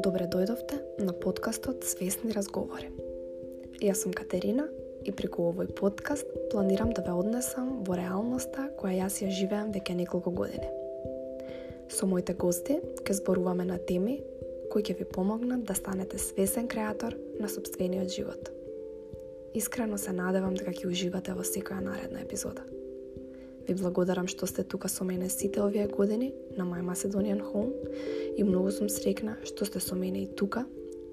Добре дојдовте на подкастот Свесни разговори. Јас сум Катерина и преку овој подкаст планирам да ве однесам во реалноста која јас ја живеам веќе неколку години. Со моите гости ќе зборуваме на теми кои ќе ви помогнат да станете свесен креатор на собствениот живот. Искрено се надевам дека ќе уживате во секоја наредна епизода. Ви благодарам што сте тука со мене сите овие години на My Macedonian Home и многу сум срекна што сте со мене и тука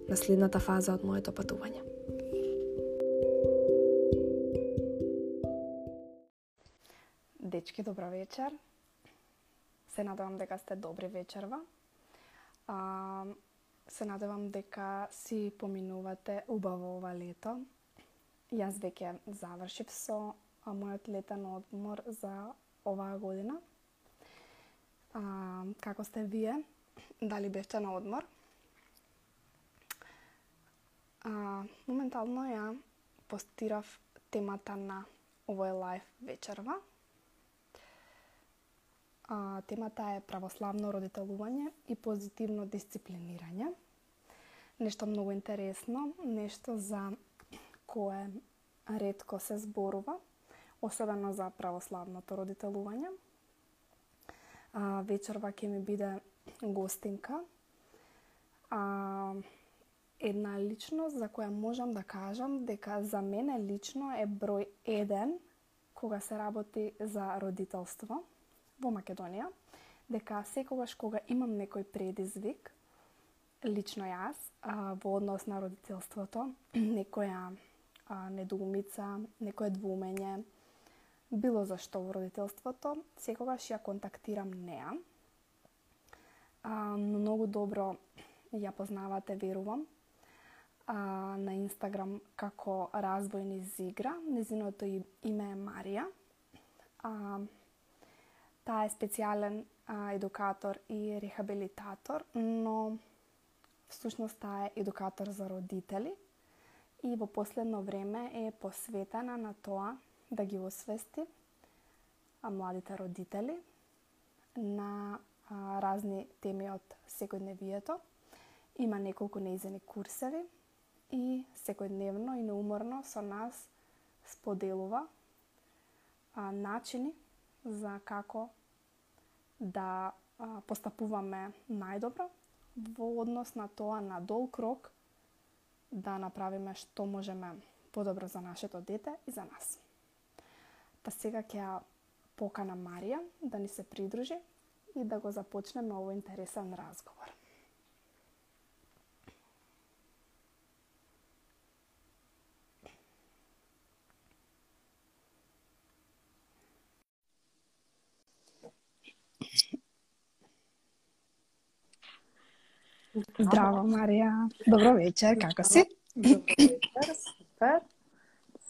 на следната фаза од моето патување. Дечки, добро вечер. Се надевам дека сте добри вечерва. А, се надевам дека си поминувате убаво ова лето. Јас веќе завршив со мојот летен одмор за оваа година. А, како сте вие? Дали бевте на одмор? А, моментално ја постирав темата на овој лайф вечерва. А, темата е православно родителување и позитивно дисциплинирање. Нешто многу интересно, нешто за кое ретко се зборува особено за православното родителување. А, вечерва ќе ми биде гостинка. А, една личност за која можам да кажам дека за мене лично е број еден кога се работи за родителство во Македонија, дека секогаш кога имам некој предизвик, лично јас, а, во однос на родителството, некоја а, недоумица, некое двумење, било зашто во родителството, секогаш ја контактирам неа. А, многу добро ја познавате, верувам, а, на Инстаграм како Развој низ игра. Незиното име е Марија. А, таа е специјален а, едукатор и рехабилитатор, но всушност таа е едукатор за родители и во последно време е посветена на тоа да ги освести а, младите родители на а, разни теми од секојдневието. Има неколку неизени курсеви и секојдневно и неуморно со нас споделува а, начини за како да а, постапуваме најдобро во однос на тоа на долг рок да направиме што можеме подобро за нашето дете и за нас. Па сега ќе ја покана Марија да ни се придружи и да го започнеме овој интересен разговор. Здраво, Марија. Добро вечер, како си? Добро вечер, супер.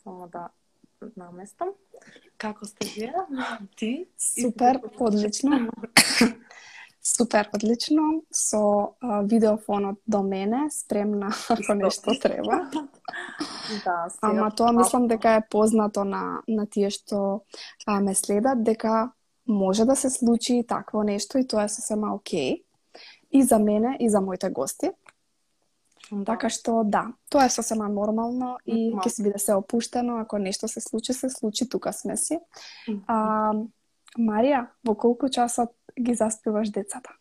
Само да наместам. Како сте вие? Ти? Супер, одлично. Супер, одлично. Со а, видеофонот до мене, спремна ако нешто треба. Да, сега... Ама тоа мислам дека е познато на, на тие што а, ме следат, дека може да се случи такво нешто и тоа е сосема окей. И за мене, и за моите гости. Така што да, тоа е сосема нормално и ќе си биде се опуштено, ако нешто се случи, се случи, тука сме си. А, Марија, во колку часот ги заспиваш децата?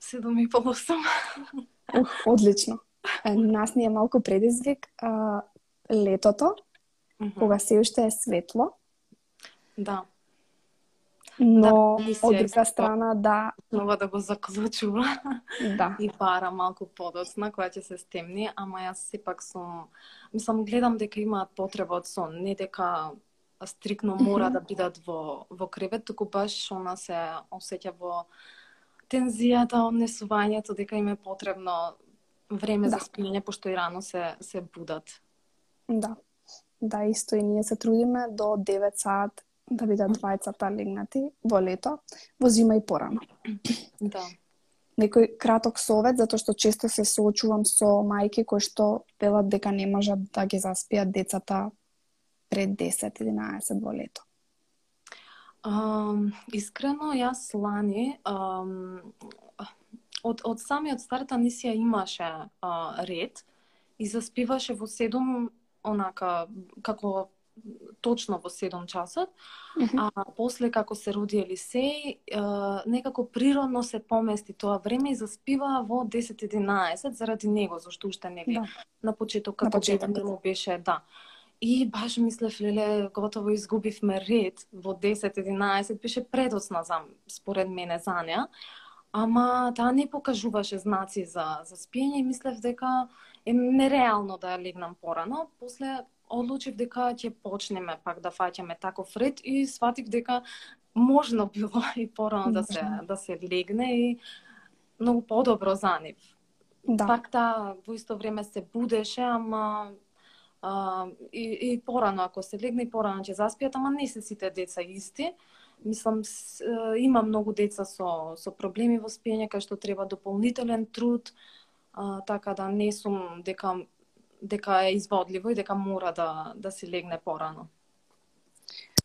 Седум и пол осам. Ух, одлично. Нас ни е малку предизвик а, летото, кога се уште е светло. Да но да, од друга страна да нова да го заклучува. Да. И пара малку подоцна која ќе се стемни, ама јас сепак сум мислам гледам дека имаат потреба од сон, не дека стрикно мора mm -hmm. да бидат во во кревет, туку баш она се осеќа во тензијата, однесувањето дека им е потребно време да. за спиење пошто и рано се се будат. Да. Да, исто и ние се трудиме до 9 сат да бидат двајцата легнати во лето, во зима и порано. Да. Некој краток совет, затоа што често се соочувам со мајки кои што велат дека не можат да ги заспиат децата пред 10-11 во лето. Um, искрено, јас лани um, од од самиот старт Анисија имаше а, ред и заспиваше во 7 онака како точно во 7 часот, а после како се роди Елисеј, некако природно се помести тоа време и заспива во 10-11 заради него, зашто уште нели да. на почеток како бебе му беше, да. И баш мислев, леле, готово изгубивме ред во 10-11, беше предоцна за, според мене за неа. Ама таа не покажуваше знаци за, за спиење и мислев дека е нереално да легнам порано. После одлучив дека ќе почнеме пак да фаќаме таков ред и сватив дека можно било и порано да се да се легне и многу подобро за нив. Да. Пак та во исто време се будеше, ама а, и, и порано ако се легне и порано ќе заспиат, ама не се сите деца исти. Мислам, с, има многу деца со, со проблеми во спиење, кај што треба дополнителен труд, а, така да не сум дека дека е изводливо и дека мора да да се легне порано.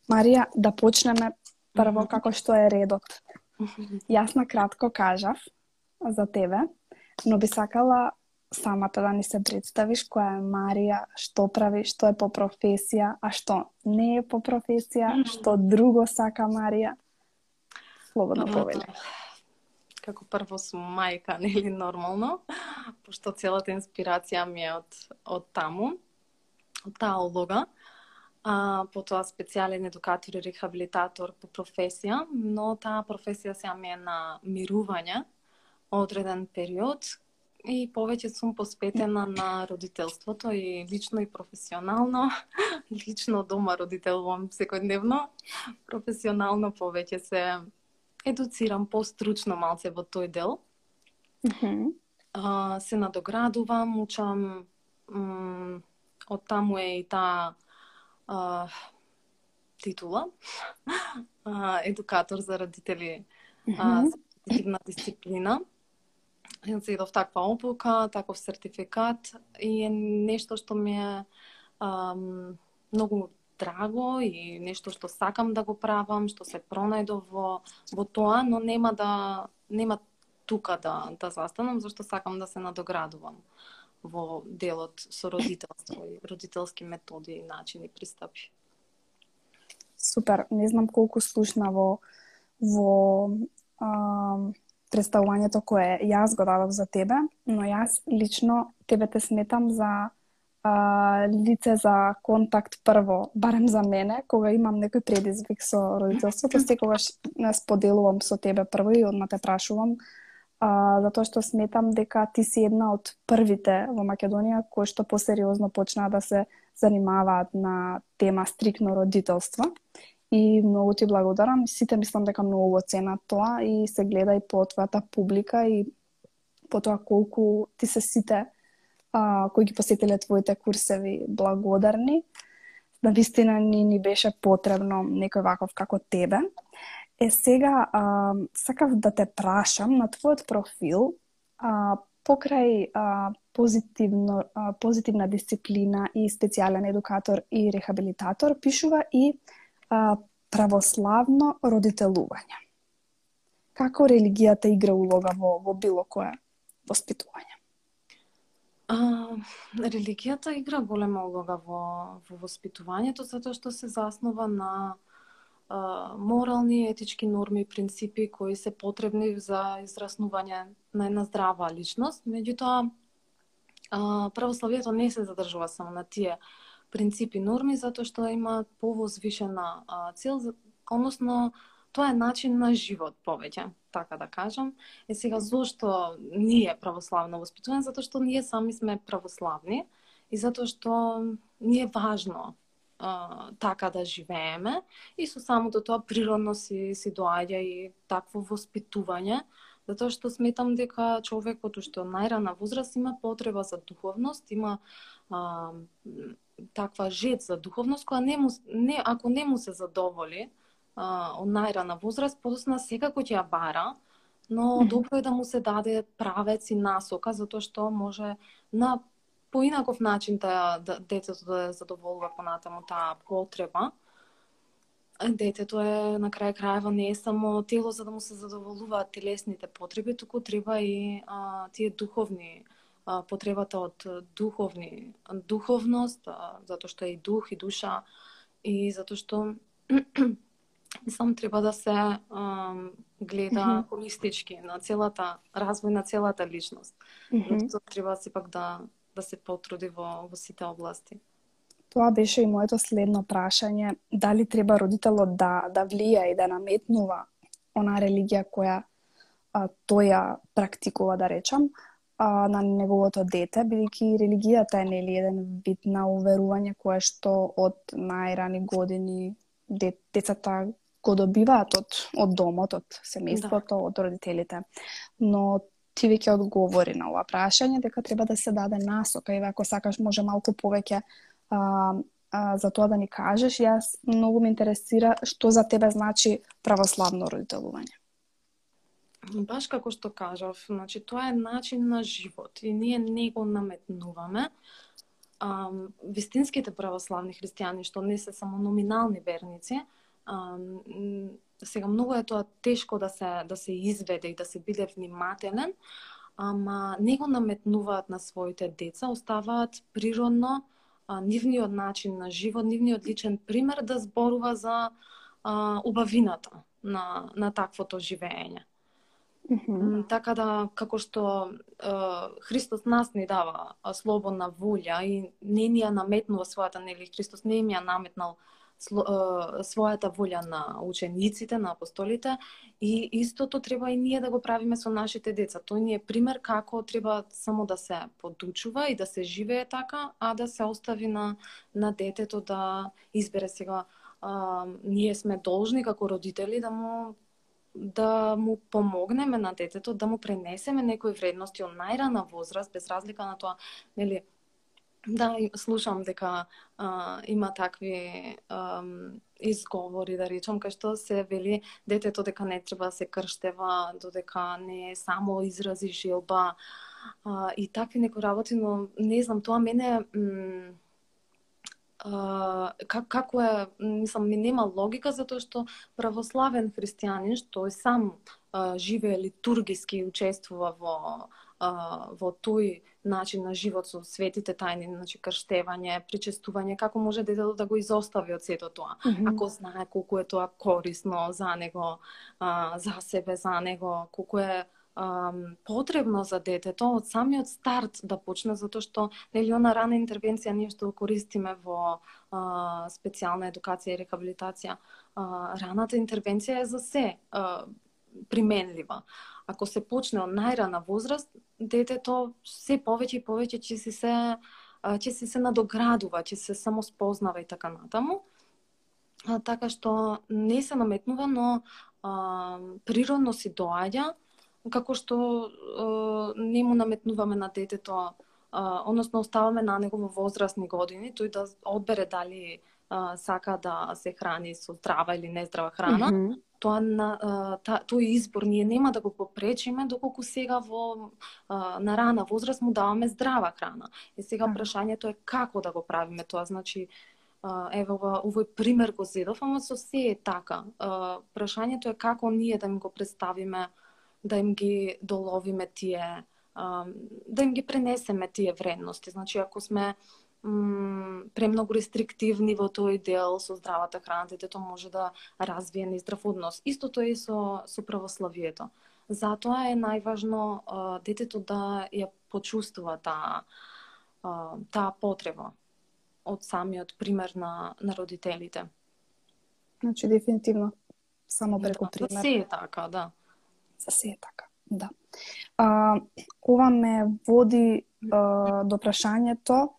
Марија, да почнеме прво како што е редот. Јас на кратко кажав за тебе, но би сакала самата да ни се представиш која е Марија, што прави, што е по професија, а што не е по професија, што друго сака Марија. Слободно повели како прво сум мајка, нели нормално, пошто целата инспирација ми е од од таму, од таа улога. А, потоа специјален едукатор и рехабилитатор по професија, но таа професија сега ми е на мирување одреден период и повеќе сум посветена на родителството и лично и професионално. Лично дома родителувам секојдневно, професионално повеќе се едуцирам постручно малце во тој дел. Mm -hmm. а, се надоградувам, учам од таму е и таа титула а, едукатор за родители mm -hmm. а, дисциплина. Зедов таква обука, таков сертификат и е нешто што ми е а, многу драго и нешто што сакам да го правам, што се пронајдов во во тоа, но нема да нема тука да да застанам зашто сакам да се надоградувам во делот со родителство и родителски методи и начини пристапи. Супер, не знам колку слушна во во а, представувањето кое јас го дадов за тебе, но јас лично тебе те сметам за а, лице за контакт прво, барем за мене, кога имам некој предизвик со родителството, секогаш не споделувам со тебе прво и одма те прашувам, а, затоа што сметам дека ти си една од првите во Македонија кои што посериозно почнаа да се занимаваат на тема стрикно родителство. И многу ти благодарам. Сите мислам дека многу го ценат тоа и се гледа и по твојата публика и по тоа колку ти се сите а, кои ги посетиле твоите курсеви благодарни. На вистина ни ни беше потребно некој ваков како тебе. Е сега а, сакав да те прашам на твојот профил а, покрај а, позитивно, а, позитивна дисциплина и специјален едукатор и рехабилитатор пишува и а, православно родителување. Како религијата игра улога во, во било кое воспитување? А, религијата игра голема улога во, во воспитувањето, затоа што се заснова на а, морални и етички норми и принципи кои се потребни за израснување на една здрава личност. Меѓутоа, а, православието не се задржува само на тие принципи и норми, затоа што има повозвишена а, цел, односно тоа е начин на живот повеќе, така да кажам. Е сега зошто ние православно воспитуваме? Затоа што ние сами сме православни и затоа што ни е важно а, така да живееме и со самото тоа природно си, си доаѓа и такво воспитување, затоа што сметам дека човекот уште од најрана возраст има потреба за духовност, има а, таква жет за духовност која не му, не, ако не му се задоволи, од најрана возраст, подосна секако ќе ја бара, но добро е да му се даде правец и насока, затоа што може на поинаков начин да, да детето да задоволува понатаму таа потреба. детето е на крај крајва не е само тело за да му се задоволуваат телесните потреби, туку треба и а, тие духовни а, потребата од духовни духовност, а, затоа што е и дух и душа и затоа што мислам треба да се а, гледа mm -hmm. холистички на целата развој на целата личност. Mm -hmm. Треба сепак да да се потруди во во сите области. Тоа беше и моето следно прашање, дали треба родителот да да влија и да наметнува она религија која а, тој ја практикува, да речам, а, на неговото дете, бидејќи религијата е нели еден вид на уверување кое што од најрани години де, децата го добиваат од, од домот, од семејството, да. од родителите. Но ти веќе одговори на ова прашање дека треба да се даде насока и ако сакаш може малку повеќе а, а, за тоа да ни кажеш. Јас многу ме интересира што за тебе значи православно родителување. Баш како што кажав, значи тоа е начин на живот и ние не го наметнуваме. А, вистинските православни христијани, што не се само номинални верници, сега многу е тоа тешко да се да се изведе и да се биде внимателен, ама не го наметнуваат на своите деца, оставаат природно а, нивниот начин на живот, нивниот личен пример да зборува за а, убавината на, на таквото живење. Mm -hmm. Така да, како што а, Христос нас ни дава слободна волја и не ни ја наметнува својата, нели, Христос не им ја наметнал својата волја на учениците, на апостолите и истото треба и ние да го правиме со нашите деца. Тој ни е пример како треба само да се подучува и да се живее така, а да се остави на, на детето да избере сега. А, ние сме должни како родители да му да му помогнеме на детето, да му пренесеме некои вредности од најрана возраст, без разлика на тоа, нели, Да, слушам дека а, има такви а, изговори, да речам, кај што се вели детето дека не треба да се крштева, додека не е само изрази желба а, и такви некои работи, но не знам, тоа мене а, как, како е, мислам, ми нема логика затоа што православен христијанин што е сам а, живее литургиски и учествува во а, во тој начин на живот со светите тајни, значи крштевање, причестување, како може детето да го изостави од сето тоа, mm -hmm. ако знае колку е тоа корисно за него, а, за себе, за него, колку е а, потребно за детето од самиот старт да почне, затоа што нели она рана интервенција ние што користиме во а, специјална едукација и рехабилитација, а, раната интервенција е за се а, применлива ако се почне од најрана возраст, детето се повеќе и повеќе ќе се се ќе се се надоградува, ќе се само спознава и така натаму. А, така што не се наметнува, но а, природно си доаѓа, како што а, не му наметнуваме на детето, а, односно оставаме на него во возрастни години, тој да одбере дали а, сака да се храни со здрава или нездрава храна. Mm -hmm тоа на та, тој избор ние нема да го попречиме доколку сега во на рана возраст му даваме здрава храна. И сега прашањето е како да го правиме тоа, значи еве ова овој пример го зедов, ама со се е така. Прашањето е како ние да им го представиме, да им ги доловиме тие да им ги пренесеме тие вредности. Значи ако сме премногу рестриктивни во тој дел со здравата храна, детето може да развие нездрав однос. Истото е и со, со православието. Затоа е најважно а, детето да ја почувствува таа таа потреба од самиот пример на, на родителите. Значи, дефинитивно, само да, преку пример. За се е така, да. За се е така, да. А, ова ме води а, до прашањето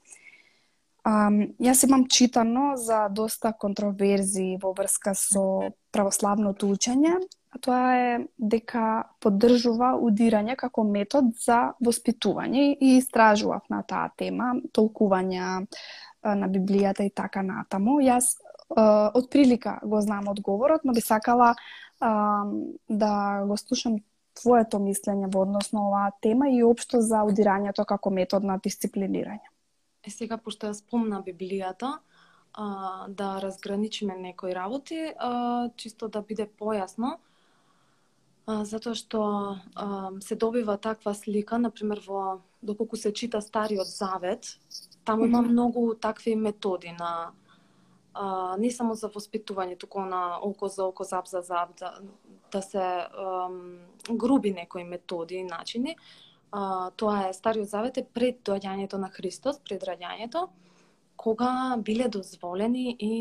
Um, јас имам читано за доста контроверзии во врска со православното учење, а тоа е дека поддржува удирање како метод за воспитување и истражував на таа тема, толкување на Библијата и така натаму. Јас uh, од прилика го знам одговорот, но би сакала uh, да го слушам твоето мислење во однос на оваа тема и општо за удирањето како метод на дисциплинирање. Е сега, пошто ја спомна Библијата, а, да разграничиме некои работи, а, чисто да биде појасно, а, затоа што а, се добива таква слика, например во доколку се чита Стариот Завет, таму има многу такви методи на а, не само за воспитување, туку на око за око, зап за зап, да, да се ам, груби некои методи и начини. А, тоа е Стариот Завет е пред доаѓањето на Христос, пред раѓањето, кога биле дозволени и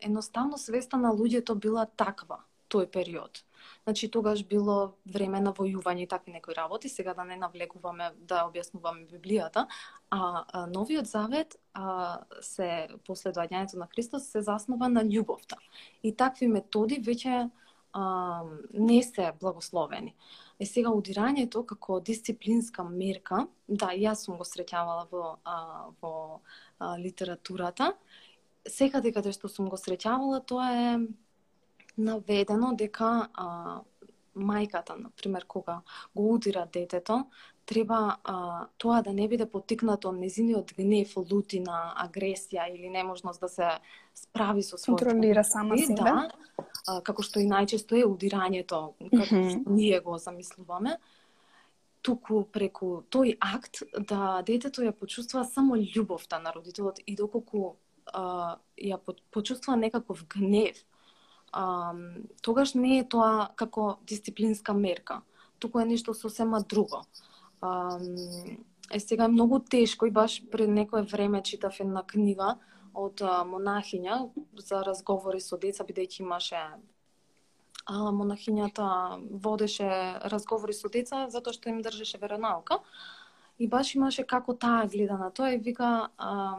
едноставно свеста на луѓето била таква тој период. Значи тогаш било време на војување и такви некои работи, сега да не навлекуваме да објаснуваме Библијата, а, а Новиот Завет а, се после доаѓањето на Христос се заснова на љубовта. И такви методи веќе а, не се благословени. Е сега удирањето како дисциплинска мерка, да, јас сум го среќавала во, а, во а, литературата, секаде каде што сум го среќавала, тоа е наведено дека а, мајката, на пример, кога го удира детето, треба а, тоа да не биде потикнато од незиниот гнев, лутина, агресија или неможност да се справи со својот контролира сама себе. Да, а, како што и најчесто е удирањето, како mm -hmm. што ние го замислуваме туку преку тој акт да детето ја почувствува само љубовта на родителот и доколку а, ја почувствува некаков гнев а, тогаш не е тоа како дисциплинска мерка, туку е нешто сосема друго. Е сега е многу тешко и баш пред некое време читав една книга од монахиња за разговори со деца, бидејќи имаше а, монахињата водеше разговори со деца затоа што им држеше веронаука. И баш имаше како таа гледа на тоа и вика а,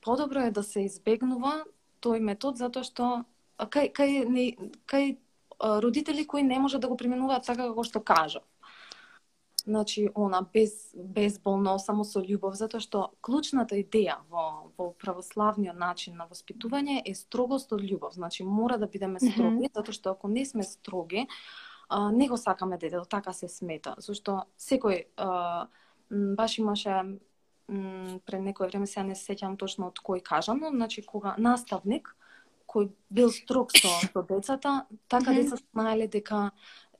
подобро е да се избегнува тој метод затоа што кај, кај, не, кај родители кои не може да го применуваат така како што кажа. Значи, она без безболно, само со љубов, затоа што клучната идеја во во православниот начин на воспитување е строгост од љубов. Значи, мора да бидеме строги, mm -hmm. затоа што ако не сме строги, а, не го сакаме детето, така се смета. Зашто секој а, баш имаше пред некој време се не се сеќам точно од кој кажано, значи кога наставник кој бил строг со, со децата, така mm -hmm. децата знаеле дека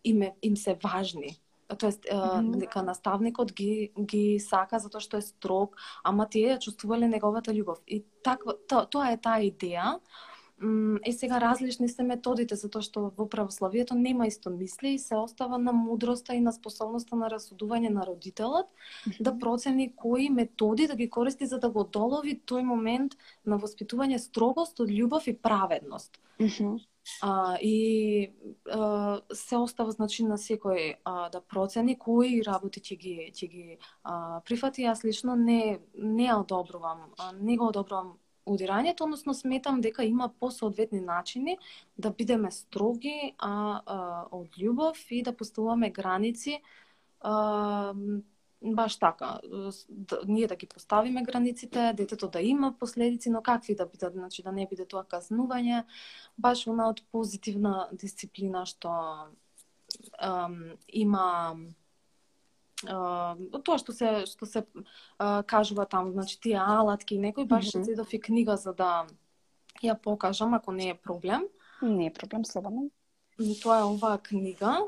им, им се важни. Тоест, mm -hmm. дека наставникот ги, ги сака затоа што е строг, ама тие ја чувствувале неговата љубов. И таква, то, тоа е таа идеја е сега различни се методите затоа што во православието нема исто мисли и се остава на мудроста и на способноста на расудување на родителот mm -hmm. да процени кои методи да ги користи за да го долови тој момент на воспитување строгост од љубов и праведност. Mm -hmm. А, и а, се остава значи на секој а, да процени кои работи ќе ги ќе ги а, прифати. Јас лично не не ја одобрувам, а, не го одобрувам удирањето, односно сметам дека има посоодветни начини да бидеме строги, а, а од љубов и да поставуваме граници а, баш така, ние да ги поставиме границите, детето да има последици, но какви да бидат, значи да не биде тоа казнување, баш она од позитивна дисциплина што ам, има тоа што се што се а, кажува таму, значи тие алатки, некој баш mm -hmm. зедов и книга за да ја покажам ако не е проблем. Не е проблем, слободно. Тоа е оваа книга.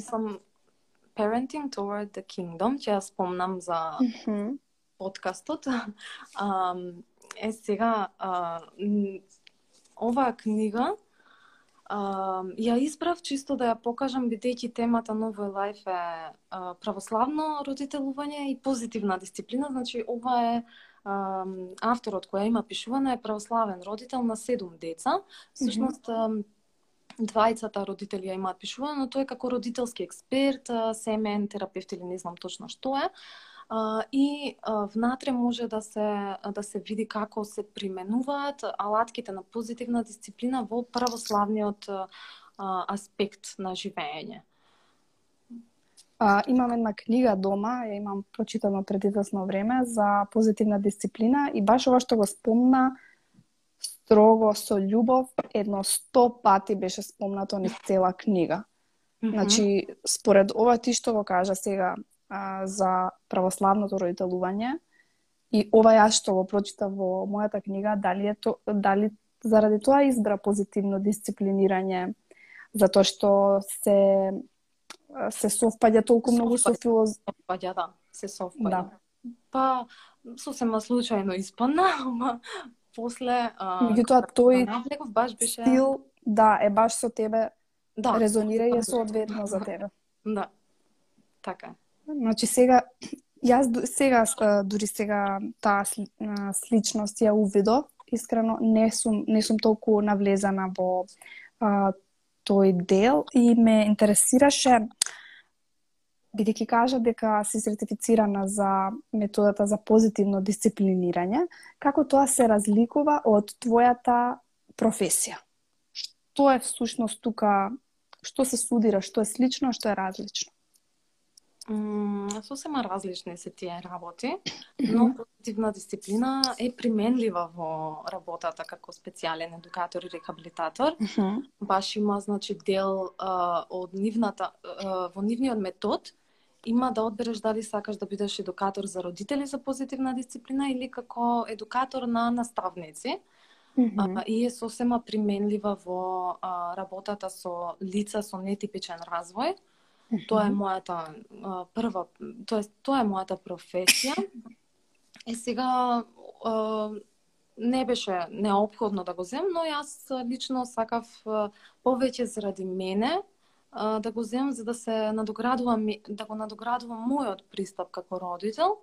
Сам Parenting Toward the Kingdom, ќе ја спомнам за mm -hmm. подкастот. А, е сега а, оваа книга Uh, ја избрав чисто да ја покажам бидејќи темата Новој Лайф е православно родителување и позитивна дисциплина, значи ова е uh, авторот која има пишувана е православен родител на седум деца. Всушност mm -hmm двајцата родители ја имаат пишувано, но тој е како родителски експерт, семен терапевт или не знам точно што е и внатре може да се да се види како се применуваат алатките на позитивна дисциплина во православниот аспект на живење. А, имам една книга дома, ја имам прочитано пред известно време за позитивна дисциплина и баш ова што го спомна строго со љубов, едно сто пати беше спомнато низ цела книга. Mm -hmm. Значи, според ова ти што го кажа сега, а, за православното родителување И ова јас што го прочитав во мојата книга, дали е то, дали заради тоа избра позитивно дисциплинирање, затоа што се се совпаѓа толку многу со филоз... Совпаѓа, да, се совпаѓа. Да. Па, сосема случајно испадна, ама после... А, Меѓутоа, тој навлеков баш беше... стил, да, е баш со тебе, да, резонира и е соодветно за тебе. да, така. Значи сега јас сега дури сега таа сличност ја увидов, искрено не сум не сум толку навлезана во а, тој дел и ме интересираше бидејќи кажа дека си сертифицирана за методата за позитивно дисциплинирање, како тоа се разликува од твојата професија? Што е всушност тука, што се судира, што е слично, што е различно? М, сосема различни се тие работи, но позитивна дисциплина е применлива во работата како специјален едукатор и рехабилитатор. Баш има значи дел а, од нивната а, во нивниот метод има да одбереш дали сакаш да бидеш едукатор за родители за позитивна дисциплина или како едукатор на наставници. А, и е сосема применлива во а, работата со лица со нетипичен развој. Тоа е мојата а, прва, тоест тоа е мојата професија. Е сега а, не беше неопходно да го земам, но јас лично сакав а, повеќе заради мене да го земам за да се надоградувам да го надоградувам мојот пристап како родител,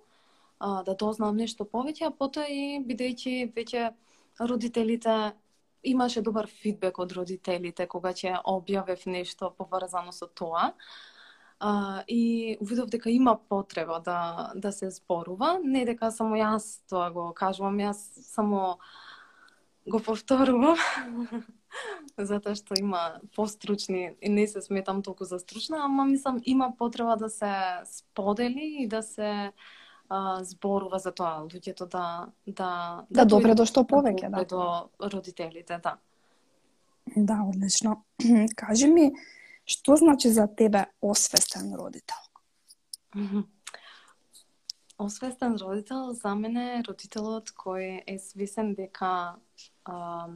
да дознам нешто повеќе, а потоа и бидејќи веќе родителите имаше добар фидбек од родителите кога ќе објавев нешто поврзано со тоа. А, и увидов дека има потреба да да се зборува, не дека само јас тоа го кажувам, јас само го повторувам. затоа што има постручни и не се сметам толку за стручна, ама мислам има потреба да се сподели и да се а, зборува за тоа луѓето да да Да допре дојдат до што повеќе, да. до родителите, да. Да, одлично. Кажи ми, што значи за тебе освестен родител? Освестен родител за мене е родителот кој е свесен дека а,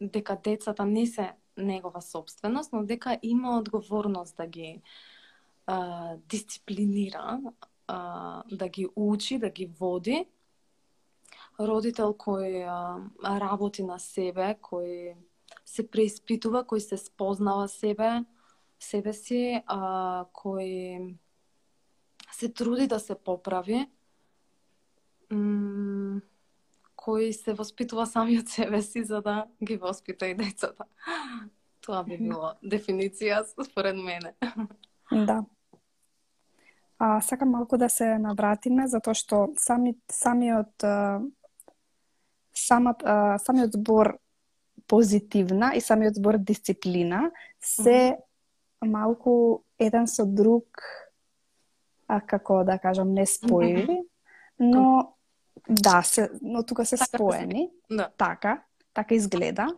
дека децата не се негова собственост, но дека има одговорност да ги а, дисциплинира, а, да ги учи, да ги води. Родител кој а, работи на себе, кој се преиспитува, кој се спознава себе, себе си, а, кој се труди да се поправи, м, кој се воспитува самиот себе си за да ги воспита и децата. Тоа би било дефиниција според мене. Да. А, сакам малку да се навратиме, затоа што сами, самиот, а, самиот збор позитивна и самиот збор дисциплина се малку еден со друг, а, како да кажам, не спојиви, но да, се, но тука се Така се споени, Да, така, така изгледа.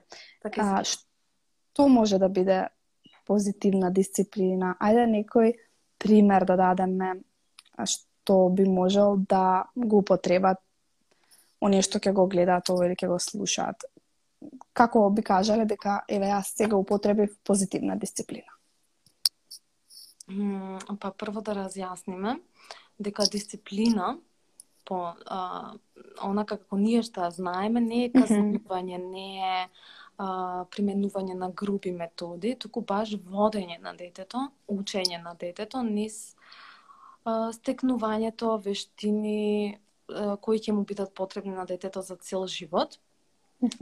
така А, а, што може да биде позитивна дисциплина? Ајде некој пример да дадеме што би можел да го употребат оние што ќе го гледаат ово или ќе го слушаат. Како би кажале дека еве јас сега употребив позитивна дисциплина? Па прво да разјасниме дека дисциплина по а, онака како ние што знаеме не е казнување, не е а, применување на груби методи, туку баш водење на детето, учење на детето низ а, стекнувањето вештини а, кои ќе му бидат потребни на детето за цел живот.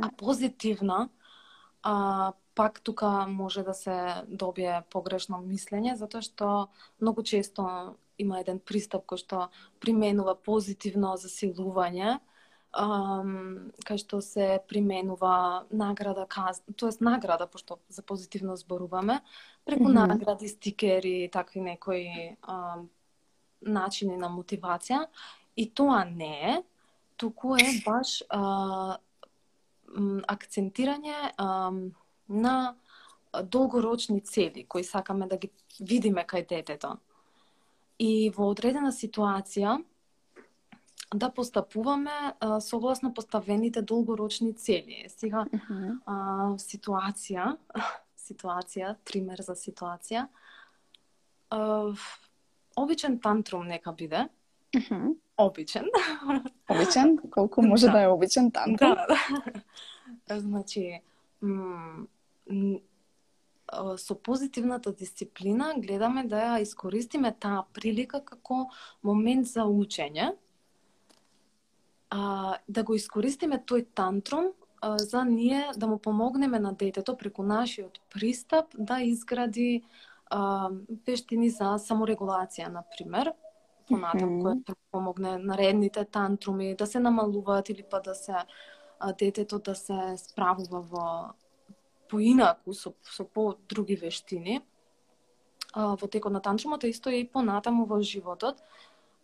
А позитивна, а, пак тука може да се добие погрешно мислење, затоа што многу често има еден пристап кој што применува позитивно засилување, ам, кај што се применува награда, каз... тоест награда, пошто за позитивно зборуваме, преку Мгм. награди, стикери, такви некои ам, начини на мотивација. И тоа не е, туку е баш а, акцентирање на долгорочни цели кои сакаме да ги видиме кај детето. И во одредена ситуација да постапуваме а, согласно поставените долгорочни цели. Сега, Mm -hmm. а, ситуација, ситуација, пример за ситуација, а, обичен тантрум нека биде, Mm -hmm. обичен. Обичен? Колку може да, Да. е обичен тантрум? Да, да. значи, м, м, а, со позитивната дисциплина гледаме да ја искористиме таа прилика како момент за учење, а, да го искористиме тој тантрум а, за ние да му помогнеме на детето преку нашиот пристап да изгради а, вештини за саморегулација, на пример, понатам Мгм. кој ќе помогне наредните тантруми да се намалуваат или па да се а, детето да се справува во поинаку со со по други вештини. А, во текот на танчумата, исто исто и понатаму во животот.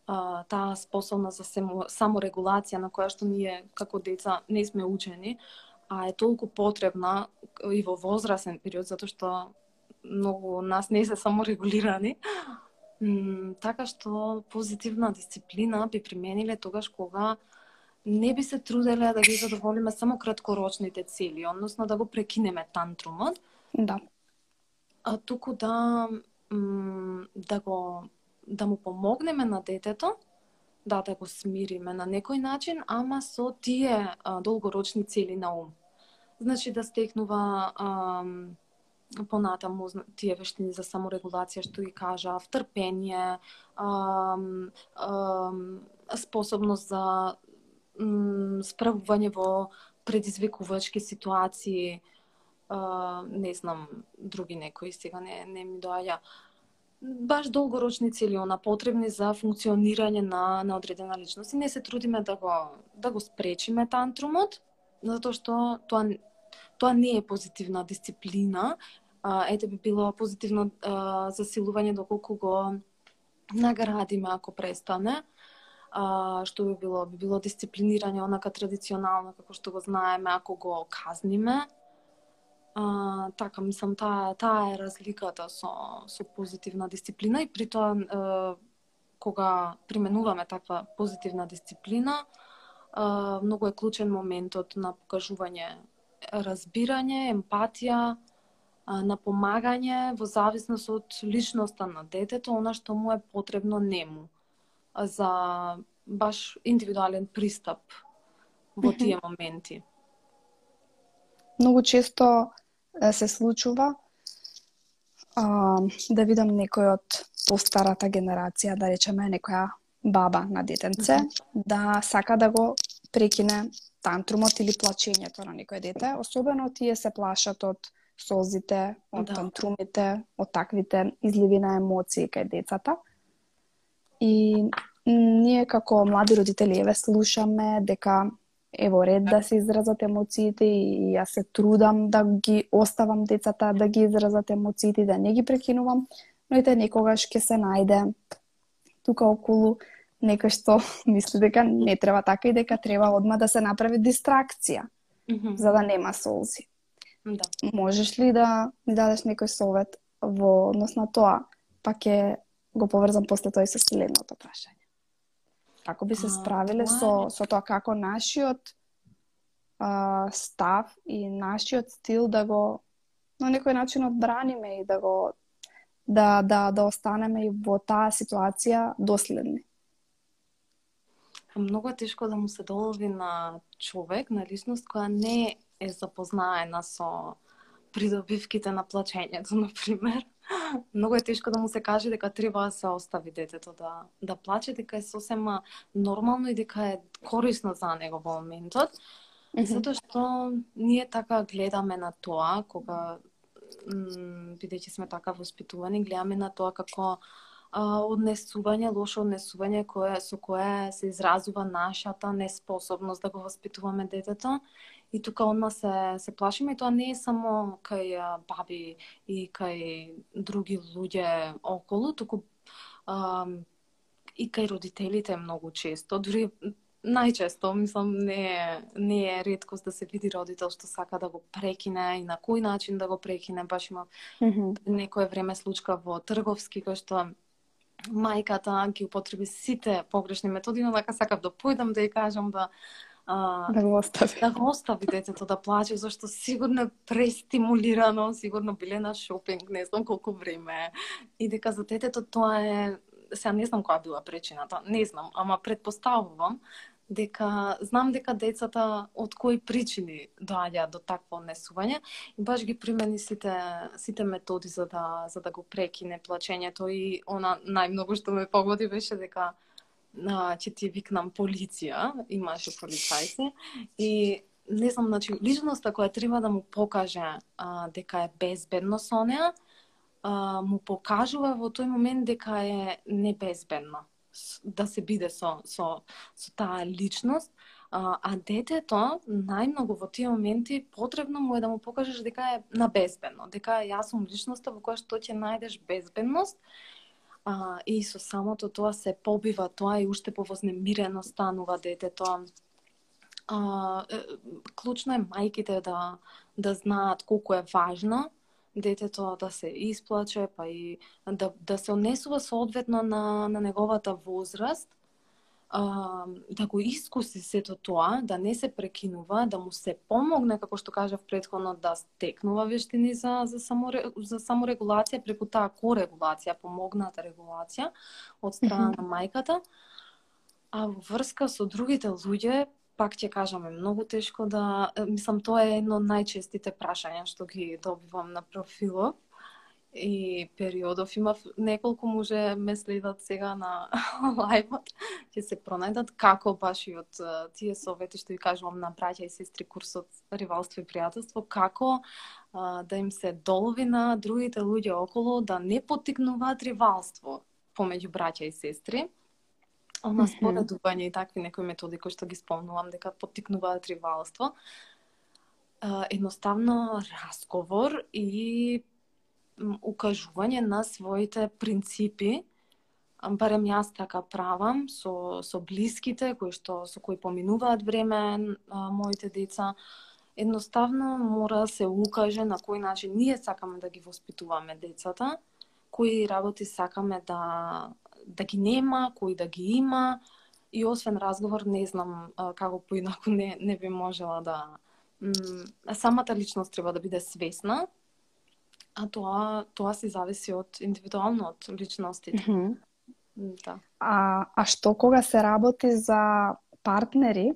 А, таа способна за само саморегулација на која што ние како деца не сме учени, а е толку потребна и во возрасен период затоа што многу нас не се саморегулирани. М, така што позитивна дисциплина би примениле тогаш кога не би се труделе да ги задоволиме само краткорочните цели, односно да го прекинеме тантрумот, Да. а туку да да го да му помогнеме на детето да да го смириме на некој начин, ама со тие а, долгорочни цели на ум. Значи да стекнува ам, понатаму тие вештини за саморегулација што ги кажа, трпение, ам, ам, способност за справување во предизвикувачки ситуации, а, не знам, други некои сега не, не ми доаѓа. Баш долгорочни цели, она потребни за функционирање на, на одредена личност. И не се трудиме да го, да го спречиме тантрумот, затоа што тоа, тоа не е позитивна дисциплина. А, ете би било позитивно а, засилување доколку го наградиме ако престане а, што би било? Би било дисциплинирање онака традиционално како што го знаеме ако го казниме. А, така, мислам, таа, таа е разликата со, со позитивна дисциплина и при тоа е, кога применуваме таква позитивна дисциплина, а, многу е клучен моментот на покажување разбирање, емпатија, на помагање во зависност од личноста на детето, она што му е потребно нему за баш индивидуален пристап во тие моменти. Многу често се случува а, да видам некој од постарата генерација, да речеме некоја баба на детенце, да сака да го прекине тантрумот или плачењето на некој дете. Особено тие се плашат од солзите, од Да. тантрумите, од таквите изливи на емоции кај децата. И ние како млади родители еве слушаме дека ево ред да се изразат емоциите и јас се трудам да ги оставам децата да ги изразат емоциите и да не ги прекинувам, но ете некогаш ќе се најде тука околу некој што мисли дека не треба така и дека треба одма да се направи дистракција Мгм. за да нема солзи. Да. Можеш ли да ми дадеш некој совет во однос на тоа, па ќе го поврзам после тоа и со следното прашање. Како би се справиле со со тоа како нашиот а, став и нашиот стил да го на некој начин одбраниме и да го да да да останеме и во таа ситуација доследни. Многу е тешко да му се долови на човек, на личност која не е запознаена со придобивките на плачењето, на пример. Многу е тешко да му се каже дека треба да се остави детето да да плаче, дека е сосема нормално и дека е корисно за него во моментот. Затоа што ние така гледаме на тоа, кога бидејќи сме така воспитувани, гледаме на тоа како однесување, лошо однесување кое со кое се изразува нашата неспособност да го воспитуваме детето. И тука одма се се плашиме и тоа не е само кај баби и кај други луѓе околу, туку а, и кај родителите многу често, дури најчесто, мислам, не е, не е редкост да се види родител што сака да го прекине и на кој начин да го прекине. Баш има Мгм. некое време случка во Трговски кој што мајката ги употреби сите погрешни методи, но дека сакав да појдам да ја кажам да а, да го остави. Да го остави детето да плаче, зашто сигурно е престимулирано, сигурно биле на шопинг, не знам колку време. И дека за детето тоа е, сега не знам која била причината, не знам, ама предпоставувам дека знам дека децата од кои причини доаѓаат до такво однесување и баш ги примени сите сите методи за да за да го прекине плачењето и она најмногу што ме погоди беше дека а, ќе ти викнам полиција, имаше полицајци и не знам, значи личноста која треба да му покаже а, дека е безбедно со неа, а, му покажува во тој момент дека е небезбедна да се биде со, со, со таа личност, а, а детето најмногу во тие моменти потребно му е да му покажеш дека е на безбедно, дека јас сум личноста во која што ќе најдеш безбедност. А, и со самото тоа се побива тоа и уште повознемирено станува детето. А, клучно е мајките да да знаат колку е важно детето да се исплаче, па и да, да се однесува соодветно на, на неговата возраст, а, да го искуси сето тоа, да не се прекинува, да му се помогне, како што кажав предходно, да стекнува вештини за, за, само, за саморегулација преку таа корегулација, помогната регулација од страна на мајката. А врска со другите луѓе, пак ќе кажам, е многу тешко да... Мислам, тоа е едно од најчестите прашања што ги добивам на профилот и периодов имав неколку може ме следат сега на лајвот, ќе се пронајдат како баш и од тие совети што ви кажувам на браќа и сестри курсот Ривалство и пријателство, како а, да им се долови на другите луѓе околу да не потикнуваат ривалство помеѓу браќа и сестри. Она споредување и такви некои методи кои што ги спомнувам дека потикнуваат ривалство. Едноставно разговор и укажување на своите принципи, барем јас така правам со со блиските кои што со кои поминуваат време а, моите деца. Едноставно мора да се укаже на кој начин ние сакаме да ги воспитуваме децата кои работи сакаме да да ги нема кои да ги има и освен разговор не знам како поинаку не не би можела да самата личност треба да биде свесна А тоа тоа се зависи од индивидуално од личностите. Mm -hmm. Да. А, а што кога се работи за партнери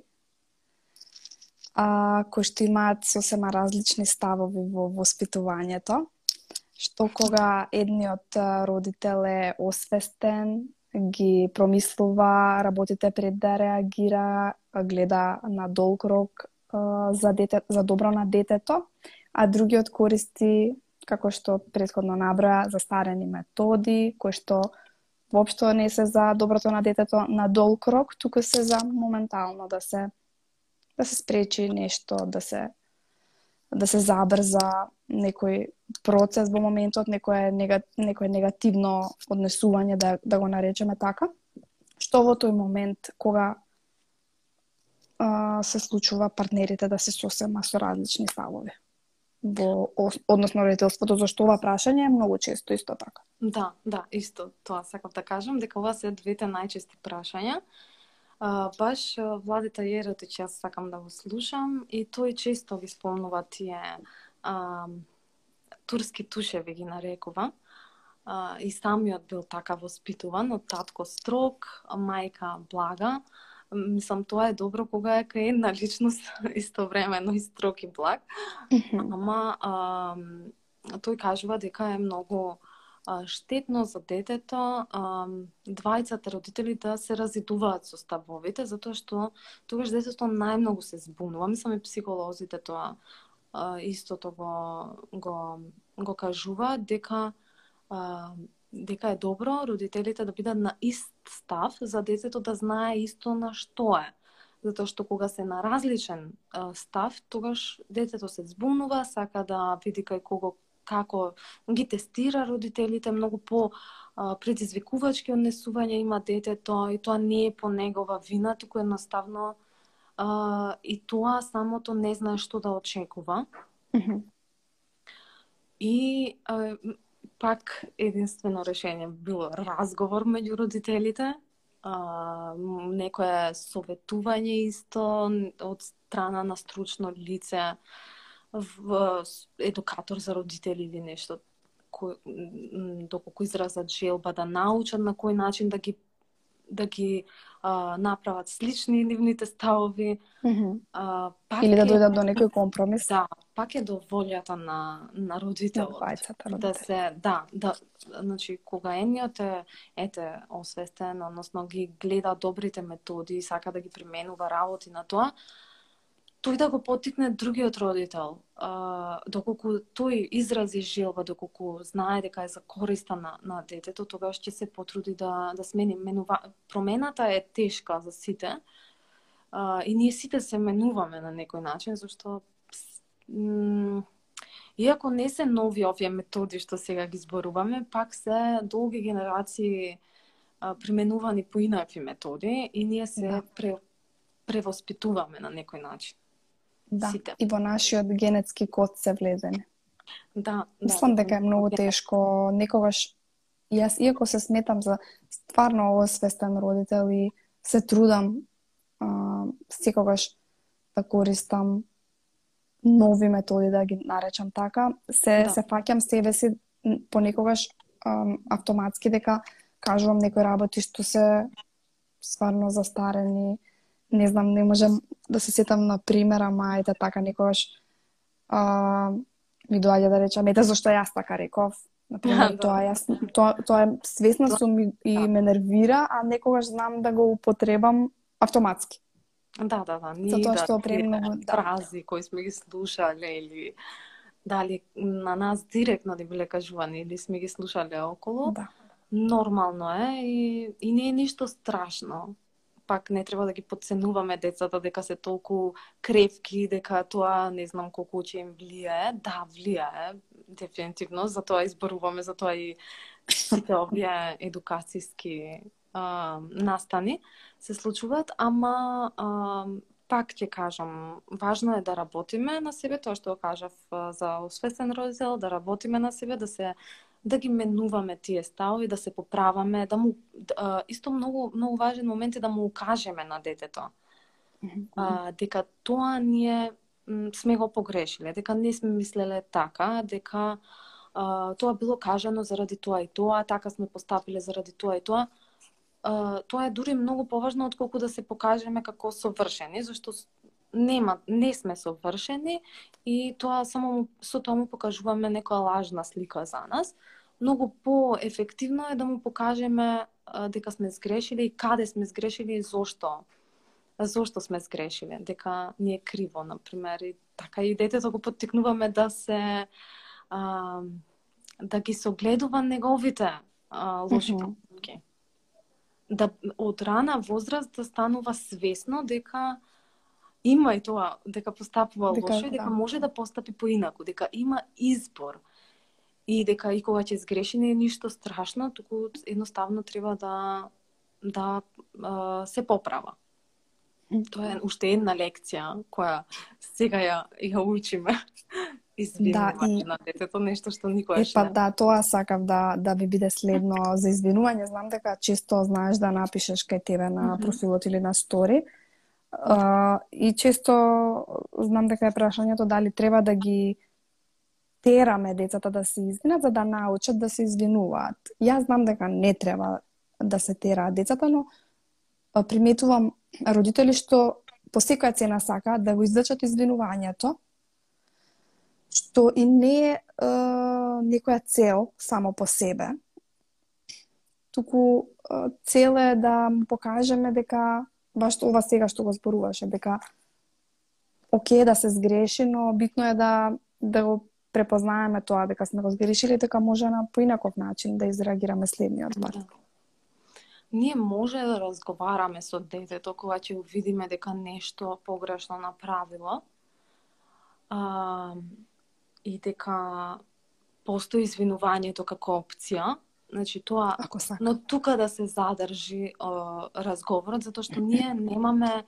а, кои што имаат сосема различни ставови во воспитувањето, што кога едниот родител е освестен, ги промислува работите пред да реагира, гледа на долг рок за, дете, за добро на детето, а другиот користи како што предходно наброја, застарени методи, кои што воопшто не се за доброто на детето на долг рок, туку се за моментално да се да се спречи нешто, да се да се забрза некој процес во моментот, некое, нега, некое негативно однесување, да, да го наречеме така, што во тој момент, кога а, се случува партнерите да се сосема со различни ставови во односно родителството, зашто ова прашање е многу често исто така. Да, да, исто тоа Сакам да кажам, дека ова се двете најчести прашања. А, баш Владита Јеротич јас сакам да го слушам и тој често ги спомнува тие а, турски тушеви ги нарекува. А, и самиот бил така воспитуван од татко строг, мајка блага мислам тоа е добро кога е кај една личност истовремено и строг и благ. Mm -hmm. Ама а, тој кажува дека е многу штетно за детето двајцата родители да се разидуваат со ставовите, затоа што тогаш детето најмногу се збунува. Мислам и психолозите тоа а, истото го, го, го кажува дека а, дека е добро родителите да бидат на ист став за детето да знае исто на што е. Затоа што кога се на различен а, став, тогаш детето се збунува, сака да види кај кого како ги тестира родителите, многу по а, предизвикувачки однесувања има детето и тоа не е по негова вина, туку едноставно а, и тоа самото не знае што да очекува. Mm -hmm. И а, пак единствено решение било разговор меѓу родителите, а, некое советување исто од страна на стручно лице, в едукатор за родители или нешто кој, доколку изразат желба да научат на кој начин да ги да ги а, направат слични нивните ставови. Mm -hmm. а, пак Или да дојдат до некој компромис. Да, пак е до волјата на на родителот. На бајцата, да се да, да, значи кога ениот е ете освестен, односно ги гледа добрите методи и сака да ги применува работи на тоа, тој да го потикне другиот родител, а, доколку тој изрази желба, доколку знае дека е за користа на, на детето, тогаш ќе се потруди да, да смени. Менува... Промената е тешка за сите а, и ние сите се менуваме на некој начин, зашто иако не се нови овие методи што сега ги зборуваме, пак се долги генерации а, применувани по инакви методи и ние се да. пре, превоспитуваме на некој начин. Да, сите. и во нашиот генетски код се влеземе. Да, Мислам да, дека е многу тешко некогаш јас иако се сметам за стварно освестен родител и се трудам а, секогаш да користам нови методи да ги наречам така, се да. се фаќам себе си понекогаш а, автоматски дека кажувам некои работи што се стварно застарени не знам, не можам да се сетам на пример, ама ете така некогаш а, ми доаѓа да речам, ете зашто јас така реков. Например, да. тоа, јас, тоа, тоа е свесна сум и, и да. ме нервира, а некогаш знам да го употребам автоматски. Да, да, да. Ние Затоа да, што премногу да. фрази кои сме ги слушале или дали на нас директно да биле кажувани или сме ги слушале околу. Да. Нормално е и, и не е ништо страшно пак не треба да ги подценуваме децата дека се толку кревки, дека тоа не знам колку ќе им влијае. Да, влијае, дефинитивно, затоа изборуваме, затоа и сите овие едукацијски а, настани се случуваат, ама а, пак ќе кажам, важно е да работиме на себе, тоа што кажав за освесен родител, да работиме на себе, да се да ги менуваме тие ставови, да се поправаме, да му а, исто многу многу важен момент е да му укажеме на детето. А, дека тоа ние сме го погрешиле, дека не сме мислеле така, дека а, тоа било кажано заради тоа и тоа, така сме постапиле заради тоа и тоа. А, тоа е дури многу поважно отколку да се покажеме како совршени, зашто нема, не сме совршени и тоа само со тоа му покажуваме некоја лажна слика за нас. Многу поефективно е да му покажеме дека сме сгрешили и каде сме сгрешили и зошто. Зошто сме сгрешили, дека ни е криво, на пример, и така и детето го поттикнуваме да се а, да ги согледува неговите а, лоши mm -hmm. Да од рана возраст да станува свесно дека има и тоа дека постапува дека, лошо и дека да. може да постапи поинаку, дека има избор и дека и кога ќе сгреши не е ништо страшно, туку едноставно треба да да а, се поправа. Тоа е уште една лекција која сега ја ја учиме. Извинување да, и... на детето, нешто што никогаш Е, па да, тоа сакав да, да ви биде следно за извинување. Знам дека често знаеш да напишеш кај тебе на профилот или на стори, Uh, и често знам дека е прашањето дали треба да ги тераме децата да се извинат за да научат да се извинуваат. Јас знам дека не треба да се тераат децата, но приметувам родители што по секоја цена сакаат да го издачат извинувањето, што и не е е некоја цел само по себе, туку цел е да му покажеме дека баш ова сега што го зборуваше, дека оке да се сгреши, но битно е да да го препознаеме тоа дека сме го сгрешили, дека може на поинаков начин да изреагираме следниот пат. Да. Ние може да разговараме со детето кога ќе видиме дека нешто погрешно направило. А, и дека постои извинувањето како опција, Значи тоа, Ако сака. но тука да се задржи о, разговорот затоа што ние немаме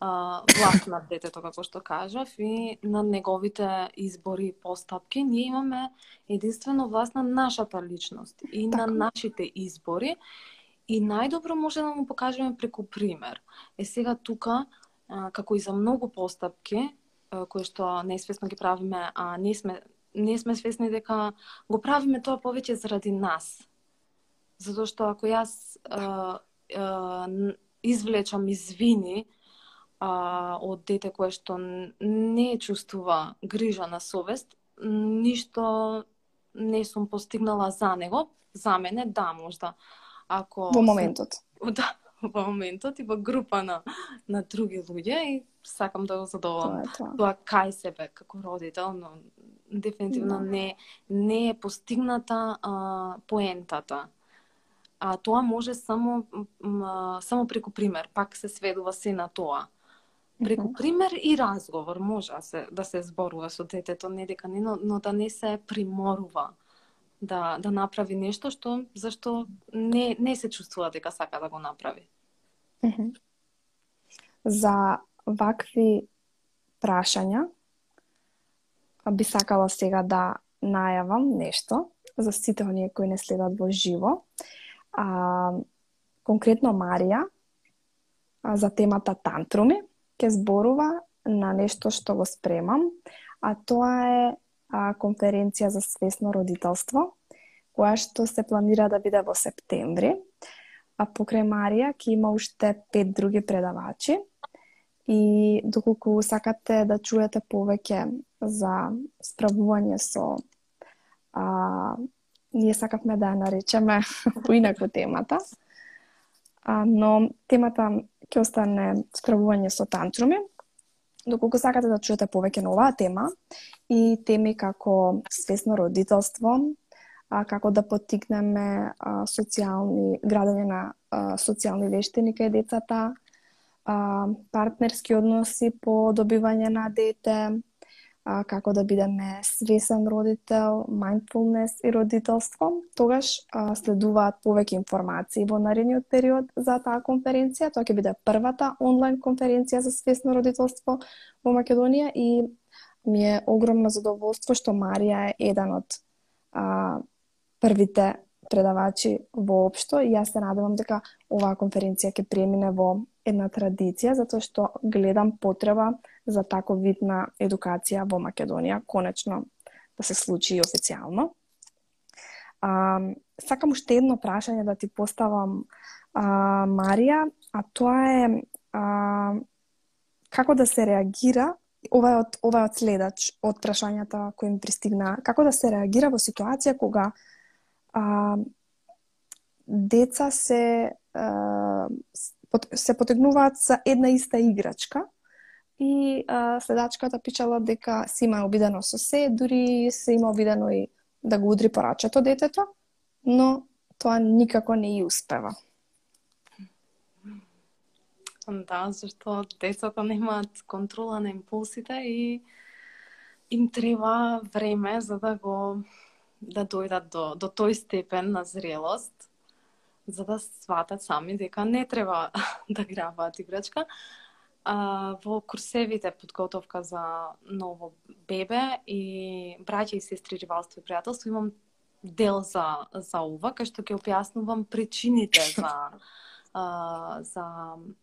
а, власт над детето, како што кажав, и на неговите избори и постапки, ние имаме единствено власт на нашата личност и Така. на нашите избори. И најдобро може да му покажеме преку пример. Е сега тука, а, како и за многу постапки, а, кои што несвесно ги правиме, а не сме не сме свесни дека го правиме тоа повеќе заради нас. Затоа што ако јас а, а, извлечам извини а, од дете кое што не чувствува грижа на совест, ништо не сум постигнала за него, за мене да можда. Ако Во моментот. да, во моментот и во група на на други луѓе и сакам да го задоволам Тоа тоа. тоа кај себе како родител, но дефинитивно Да. не не е постигната а, поентата. А тоа може само само преку пример, пак се сведува се на тоа. Преку пример и разговор може да се да се зборува со детето, не дека не, но, но да не се приморува да да направи нешто што зашто не не се чувствува дека сака да го направи. За вакви прашања би сакала сега да најавам нешто за сите оние кои не следат во живо. А, конкретно Марија а, за темата тантруми ќе зборува на нешто што го спремам, а тоа е а, конференција за свесно родителство, која што се планира да биде во септември а покрај Марија ќе има уште пет други предавачи. И доколку сакате да чуете повеќе за справување со а, ние сакавме да ја наречеме поинаку темата. А, но темата ќе остане справување со тантруми. Доколку сакате да чуете повеќе на оваа тема и теми како свесно родителство, а, како да поттикнеме а, социјални градење на а, социјални вештини кај децата, а, партнерски односи по добивање на дете, а, како да бидеме свесен родител, mindfulness и родителство, тогаш а, следуваат повеќе информации во наредниот период за таа конференција. Тоа ќе биде првата онлайн конференција за свесно родителство во Македонија и ми е огромно задоволство што Марија е еден од а, првите предавачи воопшто и јас се надевам дека оваа конференција ќе премине во една традиција затоа што гледам потреба за таков вид на едукација во Македонија конечно да се случи и официјално. А, сакам уште едно прашање да ти поставам а, Марија, а тоа е а, како да се реагира ова е од ова е од следач од прашањата кои ми пристигна. Како да се реагира во ситуација кога а, деца се а, се потегнуваат за една иста играчка и а, следачката пичала дека се има обидено со се, дури се има обидено и да го удри порачето детето, но тоа никако не и успева. Да, зашто децата немаат контрола на импулсите и им треба време за да го да дојдат до до тој степен на зрелост за да сватат сами дека не треба да грабаат играчка. А, во курсевите подготовка за ново бебе и браќа и сестри ривалство и пријателство имам дел за за ова кај што ќе објаснувам причините за а, за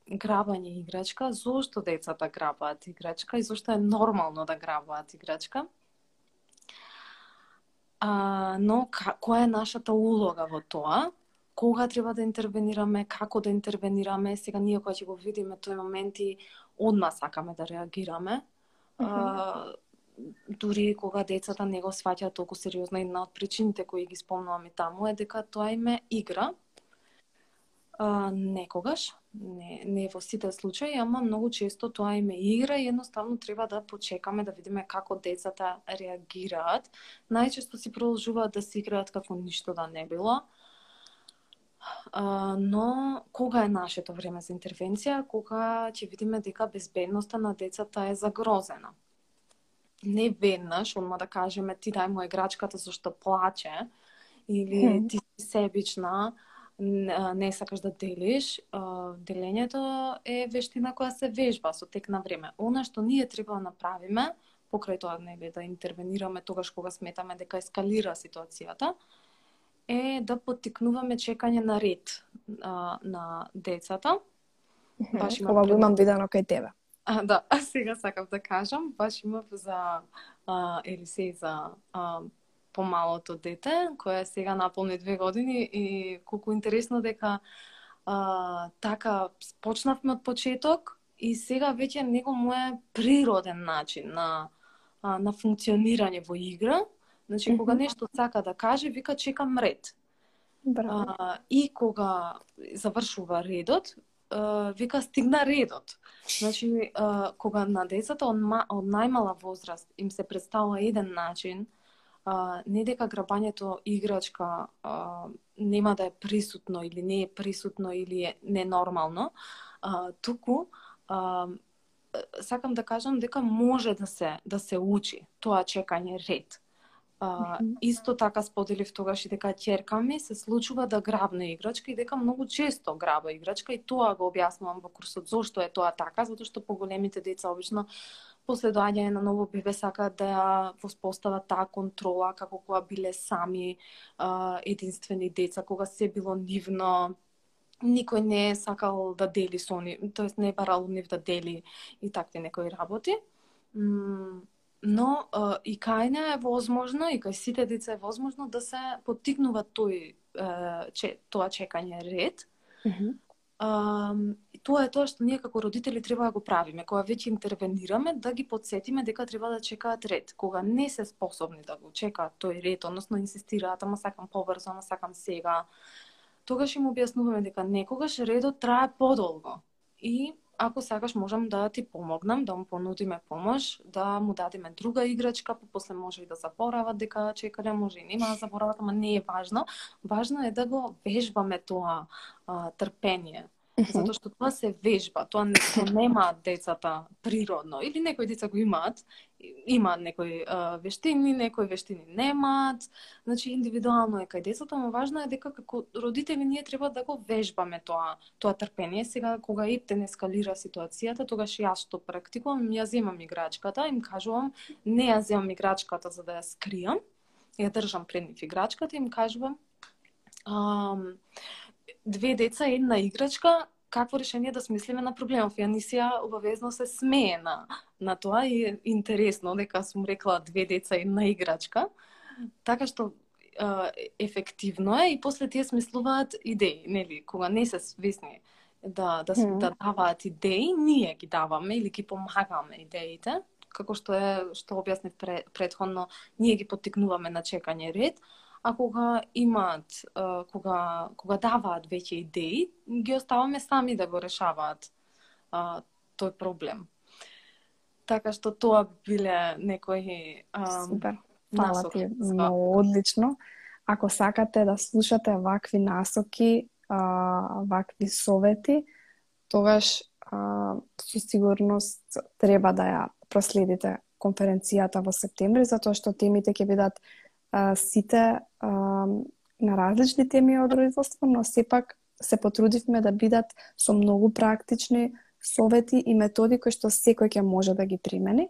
грабање играчка, зошто децата грабаат играчка и зошто е нормално да грабаат играчка. А, но ка, која е нашата улога во тоа? Кога треба да интервенираме, како да интервенираме? Сега ние кога ќе го видиме тој момент и одма сакаме да реагираме. А, дури кога децата не го сваќаат толку сериозно, една од причините кои ги спомнувам и таму е дека тоа им е игра. А, некогаш, не, не во сите случаи, ама многу често тоа им е игра и едноставно треба да почекаме да видиме како децата реагираат. Најчесто си продолжуваат да се играат како ништо да не било. Но кога е нашето време за интервенција? Кога ќе видиме дека безбедноста на децата е загрозена. Не веднаш, одма да кажеме ти дај му играчката зашто плаче или ти си себична, не сакаш да делиш, делењето е вештина која се вежба со тек на време. Она што ние треба да направиме, покрај тоа нели да интервенираме тогаш кога сметаме дека ескалира ситуацијата, е да поттикнуваме чекање на ред а, на децата. Баш Ова го имам видено кај тебе. А, да, а сега сакам да кажам, баш имав за а, Елисеј за а, помалото дете, која сега наполни две години и колку интересно дека а, така почнавме од почеток и сега веќе него му е природен начин на а, на функционирање во игра. Значи, mm -hmm. кога нешто сака да каже, вика чекам ред. Браво. А, и кога завршува редот, а, вика стигна редот. Значи, а, кога на децата од, од најмала возраст им се представува еден начин, а, не дека грабањето играчка а, нема да е присутно или не е присутно или е ненормално, а, туку а, сакам да кажам дека може да се да се учи тоа чекање ред. А, исто така споделив тогаш и дека ќерка ми се случува да грабне играчка и дека многу често граба играчка и тоа го објаснувам во курсот. Зошто е тоа така? Затоа што поголемите деца обично после доаѓање на ново бебе сакаат да ја воспостават таа контрола како кога биле сами а, единствени деца, кога се било нивно никој не е сакал да дели со они, тоест не е барал нив да дели и такви некои работи. Но и кај не е возможно, и кај сите деца е возможно да се поттикнува тој, че, тоа чекање ред. Mm -hmm. Uh, тоа е тоа што ние како родители треба да го правиме, кога веќе интервенираме, да ги подсетиме дека треба да чекаат ред. Кога не се способни да го чекаат тој ред, односно инсистираат, ама сакам побрзо, ама сакам сега, тогаш им објаснуваме дека некогаш редот трае подолго. И ако сакаш можам да ти помогнам, да му понудиме помош, да му дадеме друга играчка, па после може и да заборават дека чекале, може и нема да заборават, ама не е важно. Важно е да го вежбаме тоа а, трпение. Затоа што тоа се вежба, тоа не, тоа нема децата природно. Или некои деца го имаат, има некои а, вештини, некои вештини немаат. Значи индивидуално е кај децата, но важно е дека како родители ние треба да го вежбаме тоа тоа трпение. Сега кога иптен ескалира ситуацијата, тогаш јас што практикувам, ја земам играчката, им кажувам, не ја земам играчката за да ја скријам, ја држам пред нив играчката, им кажувам, ам, две деца, една играчка, какво решение да смислиме на проблемов. Јанисија обавезно се смее на, на тоа и е интересно дека сум рекла две деца, една играчка. Така што е, ефективно е и после тие смислуваат идеи, нели, кога не се свесни да да, mm. да даваат идеи, ние ги даваме или ги помагаме идеите, како што е што објаснив пред, предходно, ние ги поттикнуваме на чекање ред, а кога имаат, кога, кога даваат веќе идеи, ги оставаме сами да го решаваат а, тој проблем. Така што тоа биле некои а, Супер. Фала ти, многу одлично. Ако сакате да слушате вакви насоки, а, вакви совети, тогаш а, со сигурност треба да ја проследите конференцијата во септември, затоа што темите ќе бидат а, сите а, на различни теми од родителство, но сепак се потрудивме да бидат со многу практични совети и методи кои што секој ќе може да ги примени.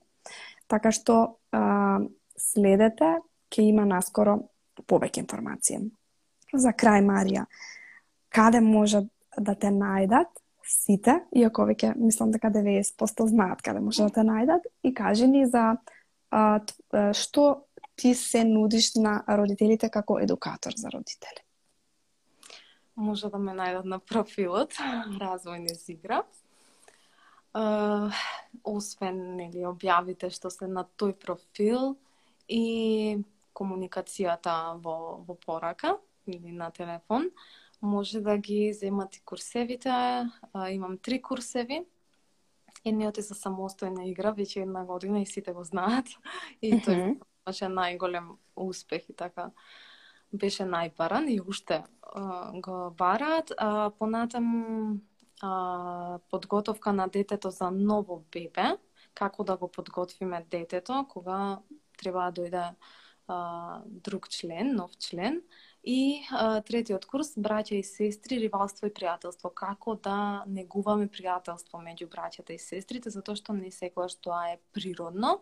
Така што а, следете, ќе има наскоро повеќе информации. За крај, Марија, каде може да те најдат сите, иако веќе мислам дека 90% знаат каде може да те најдат, и кажи ни за а, што ти се нудиш на родителите како едукатор за родители? Може да ме најдат на профилот Развој зигра. Uh, освен нели објавите што се на тој профил и комуникацијата во во порака или на телефон, може да ги земат и курсевите. Имам три курсеви. Едниот е за самостојна игра, веќе една година и сите го знаат. И тој имаше најголем успех и така. Беше најбаран и уште а, го барат, А, понатаму а, подготовка на детето за ново бебе, како да го подготвиме детето кога треба да дојде а, друг член, нов член. И а, третиот курс браќа и сестри, ривалство и пријателство. Како да негуваме пријателство меѓу браќата и сестрите, затоа што не секогаш тоа е природно,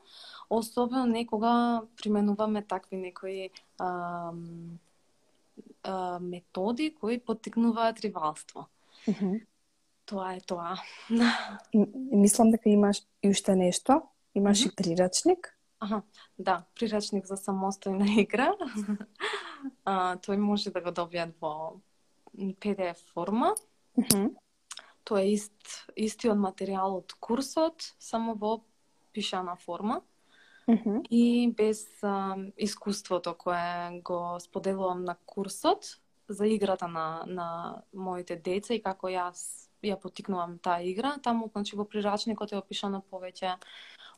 особено некога применуваме такви некои а, а, методи кои поттикнуваат ривалство. Mm -hmm. Тоа е тоа. Мислам дека имаш и уште нешто. Имаш mm -hmm. и прирачник. Аха, да, прирачник за самостојна игра. а, тој може да го добијат во PDF форма. Mm -hmm. Тоа е ист, истиот материјал од курсот, само во пишана форма. Mm -hmm. И без а, искуството кое го споделувам на курсот за играта на, на моите деца и како јас ја потикнувам таа игра, таму значи во прирачникот е опишано повеќе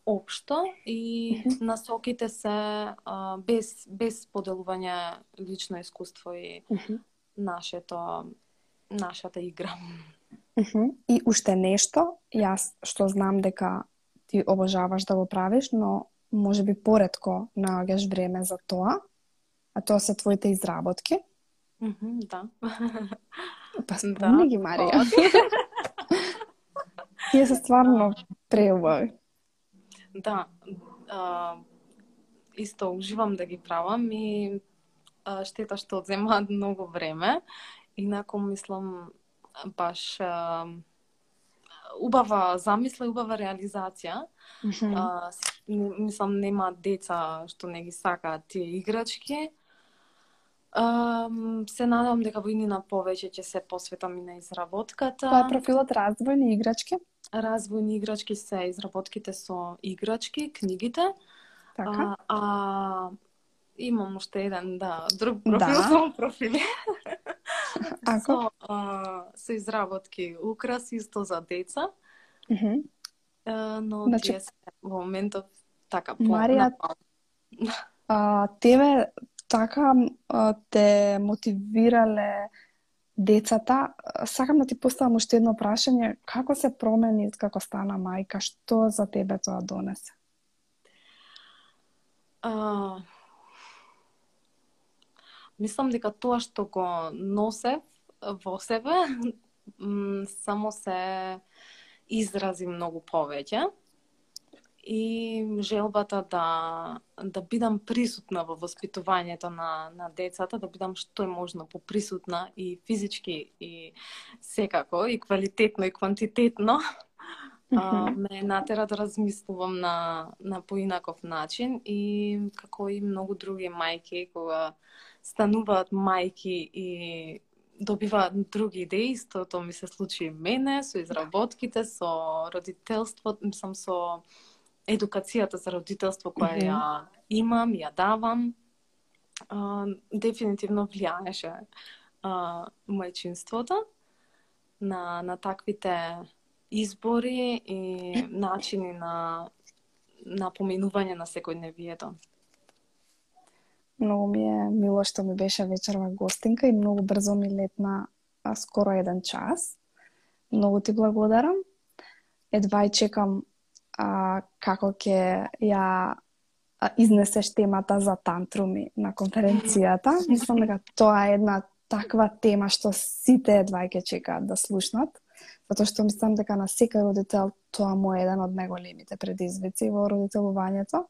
општо и насоките се а, без без поделување лично искуство и нашето нашата игра. И уште нешто, јас што знам дека ти обожаваш да го правиш, но може би поредко наоѓаш време за тоа, а тоа се твоите изработки. Да. Па спомни да. ги, Марија. Тие се стварно преубави. Да, а, исто уживам да ги правам и а, штета што одземаат многу време. Инако мислам баш а, убава замисла и убава реализација. Mm -hmm. а, мислам нема деца што не ги сакаат тие играчки. А, се надам дека во иднина повеќе ќе се посветам и на изработката. Е профилот развојни играчки? Развојни играчки се изработките со играчки, книгите. Така. А, а имам уште еден, да, друг профил Да. со профили. Ако? со, а, со изработки украси исто за деца, Мгм. а, но Значи- тие се во моментов така по Марија. А, тебе така а, те мотивирале децата. Сакам да ти поставам уште едно прашање. Како се промени како стана мајка? Што за тебе тоа донесе? А, мислам дека тоа што го носев во себе само се изрази многу повеќе и желбата да да бидам присутна во воспитувањето на на децата, да бидам што е можно поприсутна и физички и секако и квалитетно и квантитетно а, ме натера да размислувам на на поинаков начин и како и многу други мајки кога стануваат мајки и добиваат други идеи, истото ми се случи и мене со изработките, со родителството, мислам со едукацијата за родителство која ја имам, ја давам. А, дефинитивно влијаеше а, мајчинството на на таквите избори и начини на на поминување на секојдневието. Многу ми е мило што ми беше вечерва гостинка и многу брзо ми летна а, скоро еден час. Многу ти благодарам. Едва и чекам а, како ќе ја изнесеш темата за тантруми на конференцијата. Мислам дека тоа е една таква тема што сите едва ќе чекаат да слушнат. Затоа што мислам дека на секој родител тоа му е еден од најголемите предизвици во родителувањето.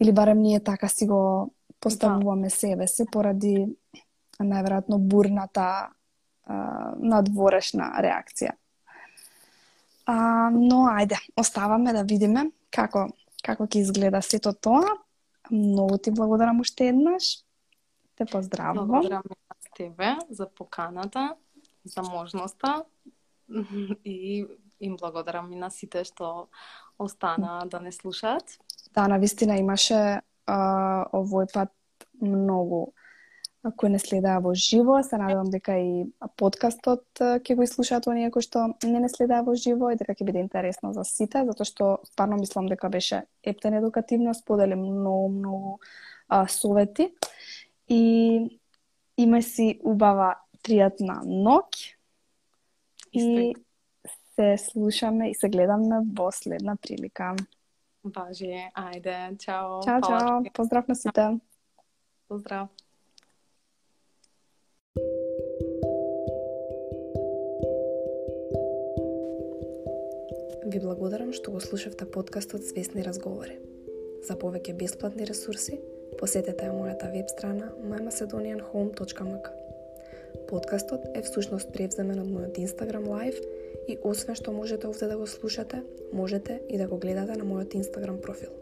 Или барем ние така си го поставуваме себе си поради најверојатно бурната надворешна реакција. А, но ајде, оставаме да видиме како како ќе изгледа сето тоа. Многу ти благодарам уште еднаш. Те поздравувам. Благодарам на тебе за поканата, за можноста и им благодарам и на сите што остана да не слушаат. Да, на вистина имаше а, овој пат многу кои не следаа во живо. Се надевам дека и подкастот ќе го изслушаат оние кои што не не следаа во живо и дека ќе биде интересно за сите, затоа што стварно мислам дека беше ептен едукативно, сподели многу, многу а, совети. И има си убава пријатна ноќ и се слушаме и се гледаме во следна прилика. Важи, ајде, чао. Чао, чао. Поздрав на сите. Поздрав. Ви благодарам што го слушавте подкастот Свесни разговори. За повеќе бесплатни ресурси, посетете ја мојата веб страна mymacedonianhome.mk. Подкастот е всушност превземен од мојот Instagram Live и освен што можете овде да го слушате, можете и да го гледате на мојот Instagram профил.